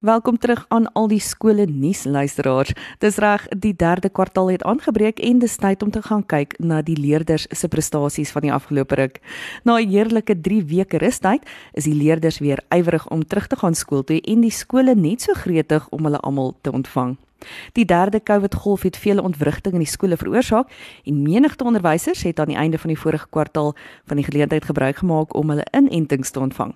Welkom terug aan al die skole nuus luisteraars. Dis reg, die derde kwartaal het aangebreek en dis tyd om te gaan kyk na die leerders se prestasies van die afgelope ruk. Na 'n heerlike 3 weke rustyd is die leerders weer ywerig om terug te gaan skool toe en die skole net so gretig om hulle almal te ontvang. Die derde COVID-golf het vele ontwrigtinge in die skole veroorsaak en menigte onderwysers het aan die einde van die vorige kwartaal van die geleentheid gebruik gemaak om hulle inentings te ontvang.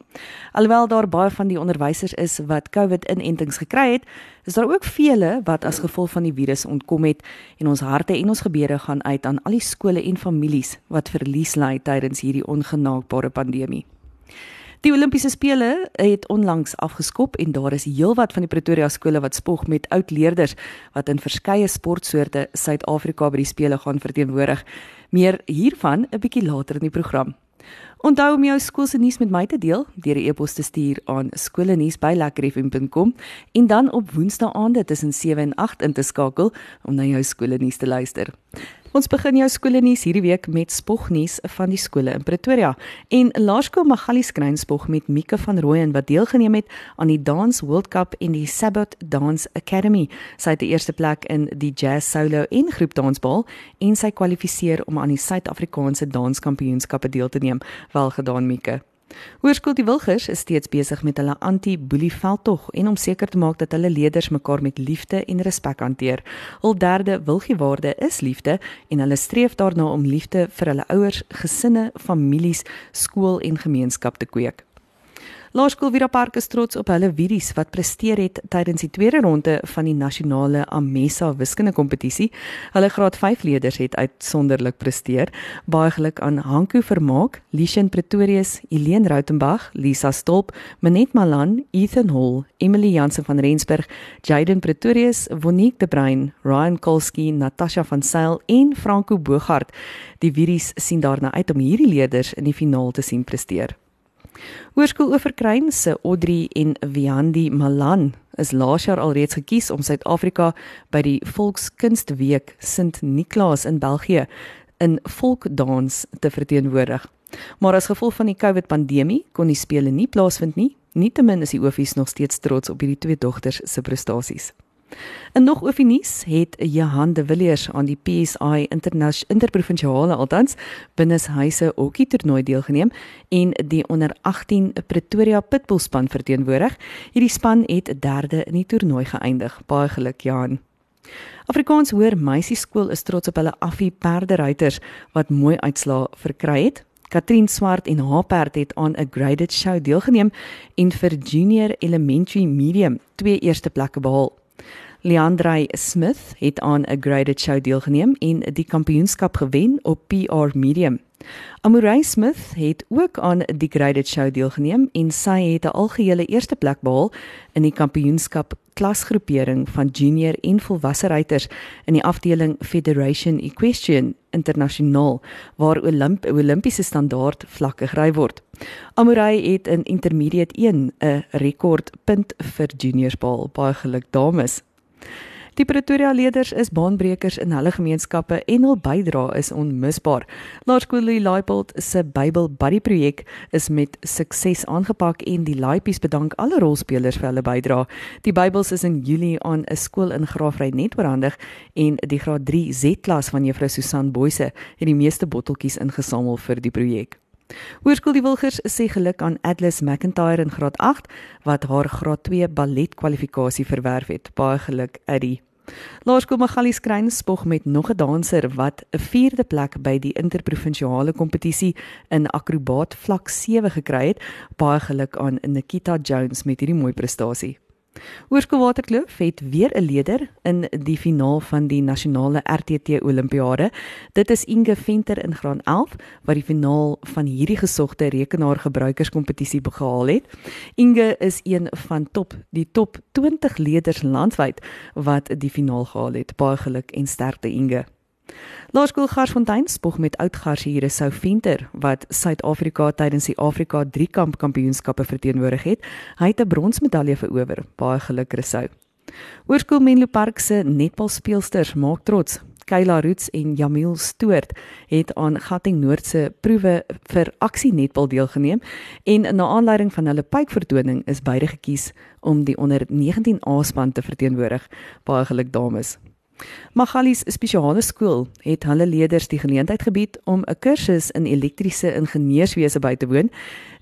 Alhoewel daar baie van die onderwysers is wat COVID-inentings gekry het, is daar ook vele wat as gevolg van die virus ontkom het en ons harte en ons gebede gaan uit aan al die skole en families wat verlies ly tydens hierdie ongenaakbare pandemie. Die Olimpiese spele het onlangs afgeskop en daar is heelwat van die Pretoria skole wat spog met oud leerders wat in verskeie sportsoorte Suid-Afrika by die spele gaan verteenwoordig. Meer hiervan 'n bietjie later in die program. Onthou om jou skool se nuus met my te deel deur 'n e-pos te stuur aan skoolnuus@lekkerfm.com en dan op woensdae aande tussen 7 en 8 in te skakel om na jou skool nuus te luister. Ons begin jou skoolnuus hierdie week met spognuus van die skole in Pretoria en Laerskool Magalies Kruinspog met Mika van Rooyen wat deelgeneem het aan die Dance World Cup en die Sabbath Dance Academy. Sy het die eerste plek in die jazz solo en groep dansbal en sy kwalifiseer om aan die Suid-Afrikaanse danskampioenskappe deel te neem. Wel gedaan Mika. Hoërskool Die Wilgers is steeds besig met hulle anti-boelie veldtog en om seker te maak dat hulle leerders mekaar met liefde en respek hanteer. Hul derde wilgiewaarde is liefde en hulle streef daarna om liefde vir hulle ouers, gesinne, families, skool en gemeenskap te kweek. Laerskool Vira Park is trots op hulle widies wat presteer het tydens die tweede ronde van die nasionale Amesa wiskunde kompetisie. Hulle graad 5 leerders het uitsonderlik presteer. Baie geluk aan Hanku Vermaak, Lishan Pretorius, Eileen Rautenbach, Lisa Stolp, Manet Malan, Ethan Hall, Emily Jansen van Rensburg, Jaden Pretorius, Wonique De Bruin, Ryan Kolski, Natasha van Sail en Franco Bogart. Die widies sien daarna uit om hierdie leerders in die finaal te sien presteer. Hoërskool Oeverkruin se Audrey en Viandi Malan is laas jaar alreeds gekies om Suid-Afrika by die Volkskunstweek Sint Niklaas in België in volkdans te verteenwoordig. Maar as gevolg van die COVID-pandemie kon die spele nie plaasvind nie. Nietemin is die Oefies nog steeds trots op hierdie twee dogters se prestasies. En nog oor die nuus het Johan de Villiers aan die PSI interprovinsiale althans binneshuise hokkie toernooi deelgeneem en die onder 18 Pretoria Pitbull span verteenwoordig. Hierdie span het derde in die toernooi geëindig. Baie geluk Johan. Afrikaans Hoër Meisieskool is trots op hulle Affie perderuiters wat mooi uitslae verkry het. Katrien Swart en haar perd het aan 'n graded show deelgeneem en vir junior elementary medium twee eerste plekke behaal. Leandrey Smith het aan 'n graded show deelgeneem en die kampioenskap gewen op PR medium. Amorey Smith het ook aan die graded show deelgeneem en sy het 'n algehele eerste plek behaal in die kampioenskap klasgroepering van junior en volwasse ruiters in die afdeling Federation Equestrian Internasionaal waar Olymp Olimpiese standaard vlakke gery word. Amorey het in intermediate 1 'n rekordpunt vir juniors behaal. Baie geluk dames. Die Pretoria leerders is baanbrekers in hulle gemeenskappe en hul bydrae is onmisbaar. Laerskool Leipold se Bybel Buddy projek is met sukses aangepak en die Laipies bedank alle rolspelers vir hulle bydrae. Die Bybels is in Julie aan 'n skool in Graafry net oorhandig en die graad 3 Z-klas van Juffrou Susan Boyse het die meeste botteltjies ingesamel vir die projek. Hoërskool Die Wilgers sê geluk aan Atlas McIntyre in graad 8 wat haar graad 2 ballet kwalifikasie verwerf het. Baie geluk, Eddie. Laerskool Magalies Kruin spog met nog 'n danser wat 'n 4de plek by die interprovinsiale kompetisie in akrobaat vlak 7 gekry het. Baie geluk aan Nikita Jones met hierdie mooi prestasie. Hoërskool Waterkloof het weer 'n leier in die finaal van die nasionale RTT Olimpiade. Dit is Inge Venter in graad 11 wat die finaal van hierdie gesogte rekenaargebruikerskompetisie behaal het. Inge is een van top die top 20 leiers landwyd wat die finaal gehaal het. Baie geluk en sterkte Inge. Laerskool Garsfontein spog met oud Garsiere Sou Venter wat Suid-Afrika tydens die Afrika 3 kamp kampioenskappe verteenwoordig het. Hy het 'n bronsmedalje verower. Baie geluk Resou. Hoërskool Menlo Park se netbalspeelsters maak trots. Kayla Roots en Jamil Stoort het aan Gauteng Noord se proewe vir aksie netbal deelgeneem en na aanleiding van hulle pypvertoning is beide gekies om die onder 19A span te verteenwoordig. Baie geluk dames. Magalies Spesiale Skool het hulle leerders die geleentheid gebied om 'n kursus in elektriese ingenieurswese by te woon.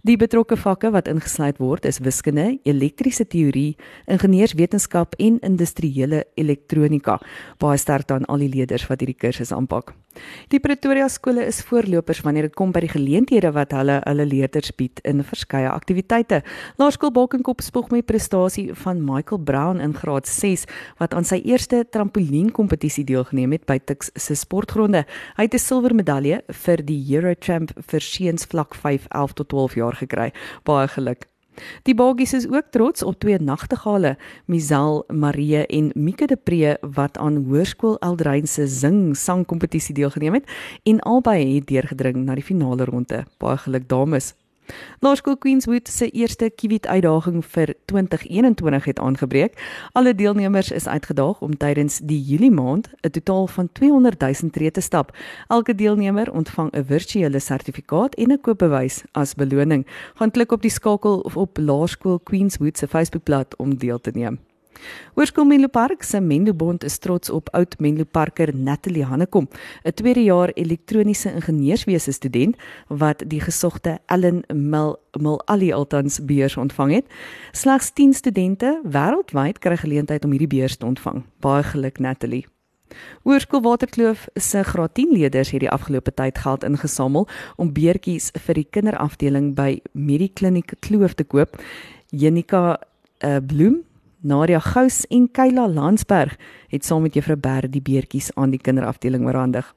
Die betrokke vakke wat ingesluit word is wiskunde, elektriese teorie, ingenieurswetenskap en industriële elektronika. Baie sterk aan al die leerders wat hierdie kursus aanpak. Die Pretoria skole is voorlopers wanneer dit kom by die geleenthede wat hulle hulle leerders bied in verskeie aktiwiteite. Laerskool Balkenkop spog met prestasie van Michael Brown in graad 6 wat aan sy eerste trampolien kompetisie deelgeneem het by Tuks se sportgronde. Hy het 'n silwer medalje vir die Eurochamp vir seuns vlak 5 11 tot 12 jaar gekry. Baie geluk. Die Bogies is ook trots op twee nagtegale, Misel Marie en Mika de Pre wat aan Hoërskool Eldrein se sing sang kompetisie deelgeneem het en albei het deurgedring na die finale ronde. Baie geluk dames. Laerskool Queenswood se eerste Kiwit uitdaging vir 2021 het aangebreek. Alle deelnemers is uitgedaag om tydens die Julie maand 'n totaal van 200 000 tree te stap. Elke deelnemer ontvang 'n virtuele sertifikaat en 'n koopbewys as beloning. Gaan klik op die skakel of op Laerskool Queenswood se Facebookblad om deel te neem. Hoërskool Menlo Park se Menlo Bond is trots op oud Menlo Parker Natalie Hannekom, 'n tweede jaar elektroniese ingenieurswese student wat die gesogte Ellen Mil Milali Altans beurs ontvang het. Slegs 10 studente wêreldwyd kry geleentheid om hierdie beurs te ontvang. Baie geluk Natalie. Hoërskool Waterkloof se graad 10 leerders het die afgelope tyd geld ingesamel om beertjies vir die kinderafdeling by Medikliniek Kloof te koop. Jenika uh, Bloem Nadia Gous en Kayla Landsberg het saam met Juffrou Berg die beertjies aan die kinderafdeling oorhandig.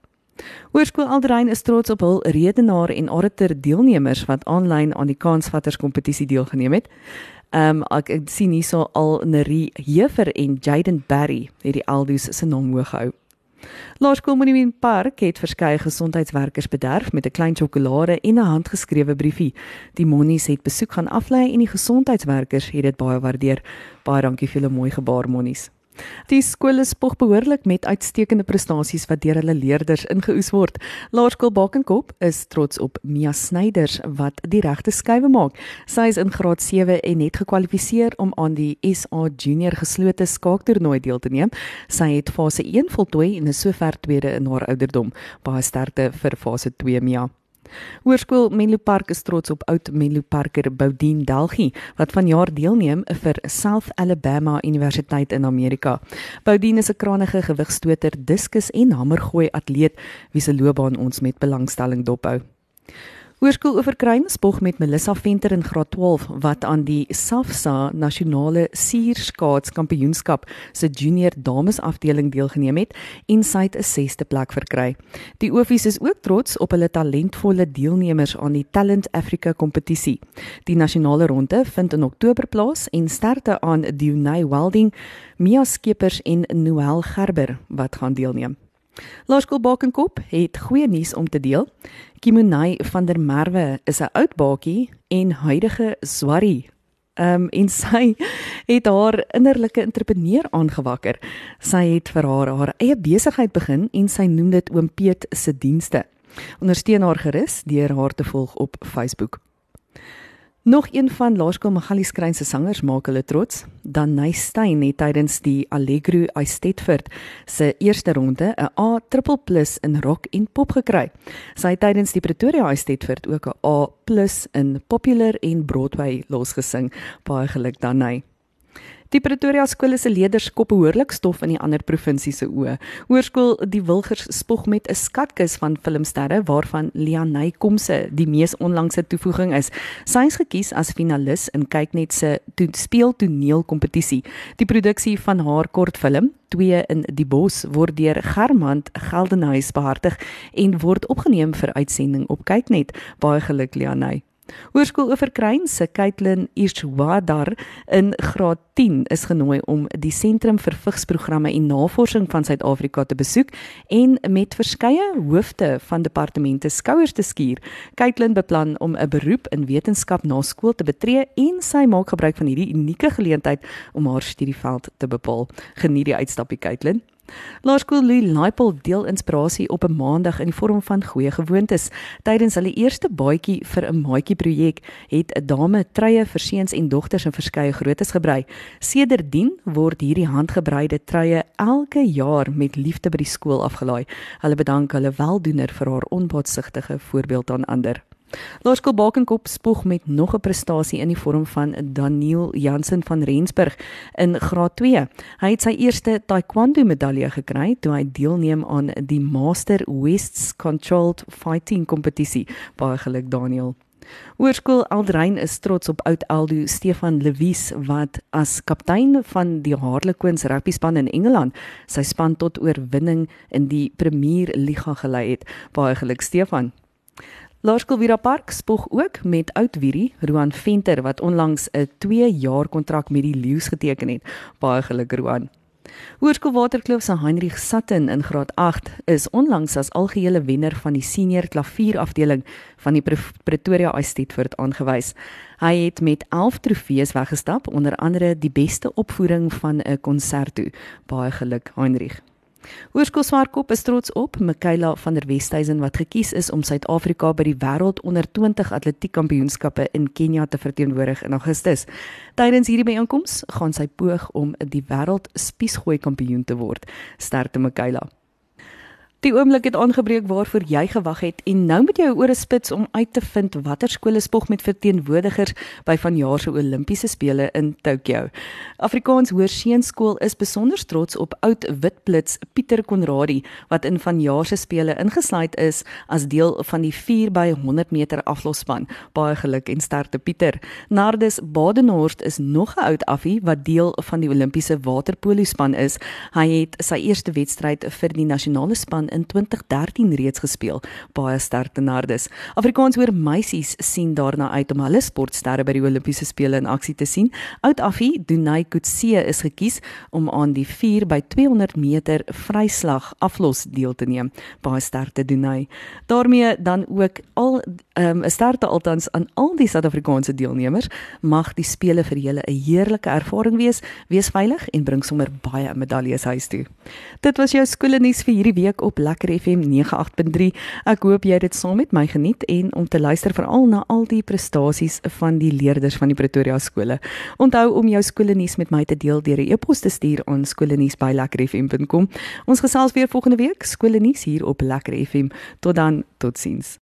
Hoërskool Alderein is trots op hul redenaar en orator deelnemers wat aanlyn aan die kansvatters kompetisie deelgeneem het. Ehm um, ek, ek sien hierso al Nerie Hefer en Jaden Barry het die Aldus se naam hoog gehou. Laerskool Monument Park het verskeie gesondheidswerkers bederf met 'n klein sjokolade en 'n handgeskrewe briefie. Die monnies het besoek gaan aflei en die gesondheidswerkers het dit baie waardeer. Baie dankie vir julle mooi gebaar monnies. Die skole spog behoorlik met uitstekende prestasies wat deur hulle leerders ingeoes word. Laerskool Bakenkop is trots op Mia Snyders wat die regte skuwe maak. Sy is in graad 7 en het gekwalifiseer om aan die SA Junior geslote skaaktoernooi deel te neem. Sy het fase 1 voltooi en is sover tweede in haar ouderdom. Baie sterkte vir fase 2 Mia. Hoërskool Menlo Park is trots op oud Menlo Parker Boudin Delgie wat vanjaar deelneem vir South Alabama Universiteit in Amerika. Boudin is 'n krangige gewigstoter, diskus en hamergooi atleet wie se loopbaan ons met belangstelling dophou. Hoërskool Oeverkruin spog met Melissa Venter in graad 12 wat aan die SAFSA Nasionale Suurskaats Kampioenskap se junior dames afdeling deelgeneem het en sy het 'n 6ste plek verkry. Die Ofies is ook trots op hulle talentvolle deelnemers aan die Talent Africa kompetisie. Die nasionale ronde vind in Oktober plaas en sterkte aan Dionay Welding, Mia Skeepers en Noel Gerber wat gaan deelneem. Laerskool Bakenkop het goeie nuus om te deel. Kimonai van der Merwe is 'n oud bakie en huidige swarrie. Ehm um, en sy het haar innerlike entrepreneur aangewakker. Sy het vir haar haar eie besigheid begin en sy noem dit Oom Piet se dienste. Ondersteun haar gerus deur haar te volg op Facebook. Nog een van Laerskool Magali Skrein se sangers maak hulle trots. Danai Stein het tydens die Allegro Estetford se eerste ronde 'n A in rock en pop gekry. Sy het tydens die Pretoria Estetford ook 'n A in popular en Broadway losgesing. Baie geluk Danai. Die Pretoria skole se leerders kop behoorlik stof in die ander provinsies se oë. Hoërskool Die Wilgers spog met 'n skatkis van filmsterre waarvan Lianey Komse die mees onlangse toevoeging is. Sy is gekies as finalis in Kyknet se to speel toneel kompetisie. Die produksie van haar kortfilm Twee in die bos word deur Germand Geldenhuys behartig en word opgeneem vir uitsending op Kyknet. Baie geluk Lianey. Hoërskool Oeverkruin se Kaitlin Ishwadar in graad 10 is genooi om die Sentrum vir Vigsprogramme en Navorsing van Suid-Afrika te besoek en met verskeie hoofde van departemente skouers te skuur. Kaitlin beplan om 'n beroep in wetenskap na skool te betree en sy maak gebruik van hierdie unieke geleentheid om haar studieveld te bepaal. Geniet die uitstappie Kaitlin. Laerskool Louis Laipold deel inspirasie op 'n maandag in die vorm van goeie gewoontes. Tydens hulle eerste baadjie vir 'n maatjie projek het 'n dame truie vir seuns en dogters in verskeie groottes gebrei. Sedertdien word hierdie handgebreide truie elke jaar met liefde by die skool afgelaai. Hulle bedank hulle weldoener vir haar onbaatsigtige voorbeeld aan ander. Laerskool Bakenkop spoeg met nog 'n prestasie in die vorm van Daniel Jansen van Rensburg in graad 2. Hy het sy eerste taekwondo medalje gekry toe hy deelneem aan die Master West's Controlled Fighting kompetisie. Baie geluk Daniel. Hoërskool Aldrein is trots op oud Aldo Stefan Lewies wat as kaptein van die Harlequins rugbyspan in Engeland sy span tot oorwinning in die Premier Liga gelei het. Baie geluk Stefan. Laerskool Vira Park spog ook met oud Wierie Roan Venter wat onlangs 'n 2 jaar kontrak met die Lions geteken het. Baie geluk Roan. Hoërskool Waterkloof se Heinrich Sutton in graad 8 is onlangs as algehele wenner van die senior klavierafdeling van die Pretoria Estetford aangewys. Hy het met 11 trofees weggestap, onder andere die beste opvoering van 'n konserto. Baie geluk Heinrich. Hoërskool Swartkop is trots op Michaela van der Westhuizen wat gekies is om Suid-Afrika by die wêreld onder 20 atletiekkampioenskappe in Kenja te verteenwoordig in Augustus. Tydens hierdie byeenkoms gaan sy poog om die wêreld spiesgooi kampioen te word. Sterkte Michaela. Die oomblik het aangebreek waarvoor jy gewag het en nou moet jy ore spits om uit te vind watter skole spog met verteenwoordigers by vanjaar se Olimpiese spele in Tokio. Afrikaans Hoërseunskool is besonder trots op oud Witblits Pieter Konradi wat in vanjaar se spele ingesluit is as deel van die 4 by 100 meter aflosspan. Baie geluk en sterkte Pieter. Nardus Badenhorst is nog 'n oud affie wat deel van die Olimpiese waterpolo span is. Hy het sy eerste wedstryd vir die nasionale span in 2013 reeds gespeel. Baie sterkte Nardus. Afrikaans hoor meisies sien daarna uit om hulle sportsterre by die Olimpiese spele in aksie te sien. Oud Affie Dunay Kutse is gekies om aan die 4 by 200 meter vryslag aflos deel te neem. Baie sterkte Dunay. daarmee dan ook al ehm, 'n um, sterkte altans aan al die Suid-Afrikaanse deelnemers. Mag die spele vir julle 'n heerlike ervaring wees. Wees veilig en bring sommer baie medaljes huis toe. Dit was jou skoolnuus vir hierdie week op Lekker FM 98.3. Ek hoop jy het dit saam met my geniet en om te luister veral na al die prestasies van die leerders van die Pretoria skole. Onthou om jou skoolnuus met my te deel deur 'n e-pos te stuur aan skoolnuus@lekkerfm.com. Ons gesels weer volgende week skoolnuus hier op Lekker FM. Tot dan, totsiens.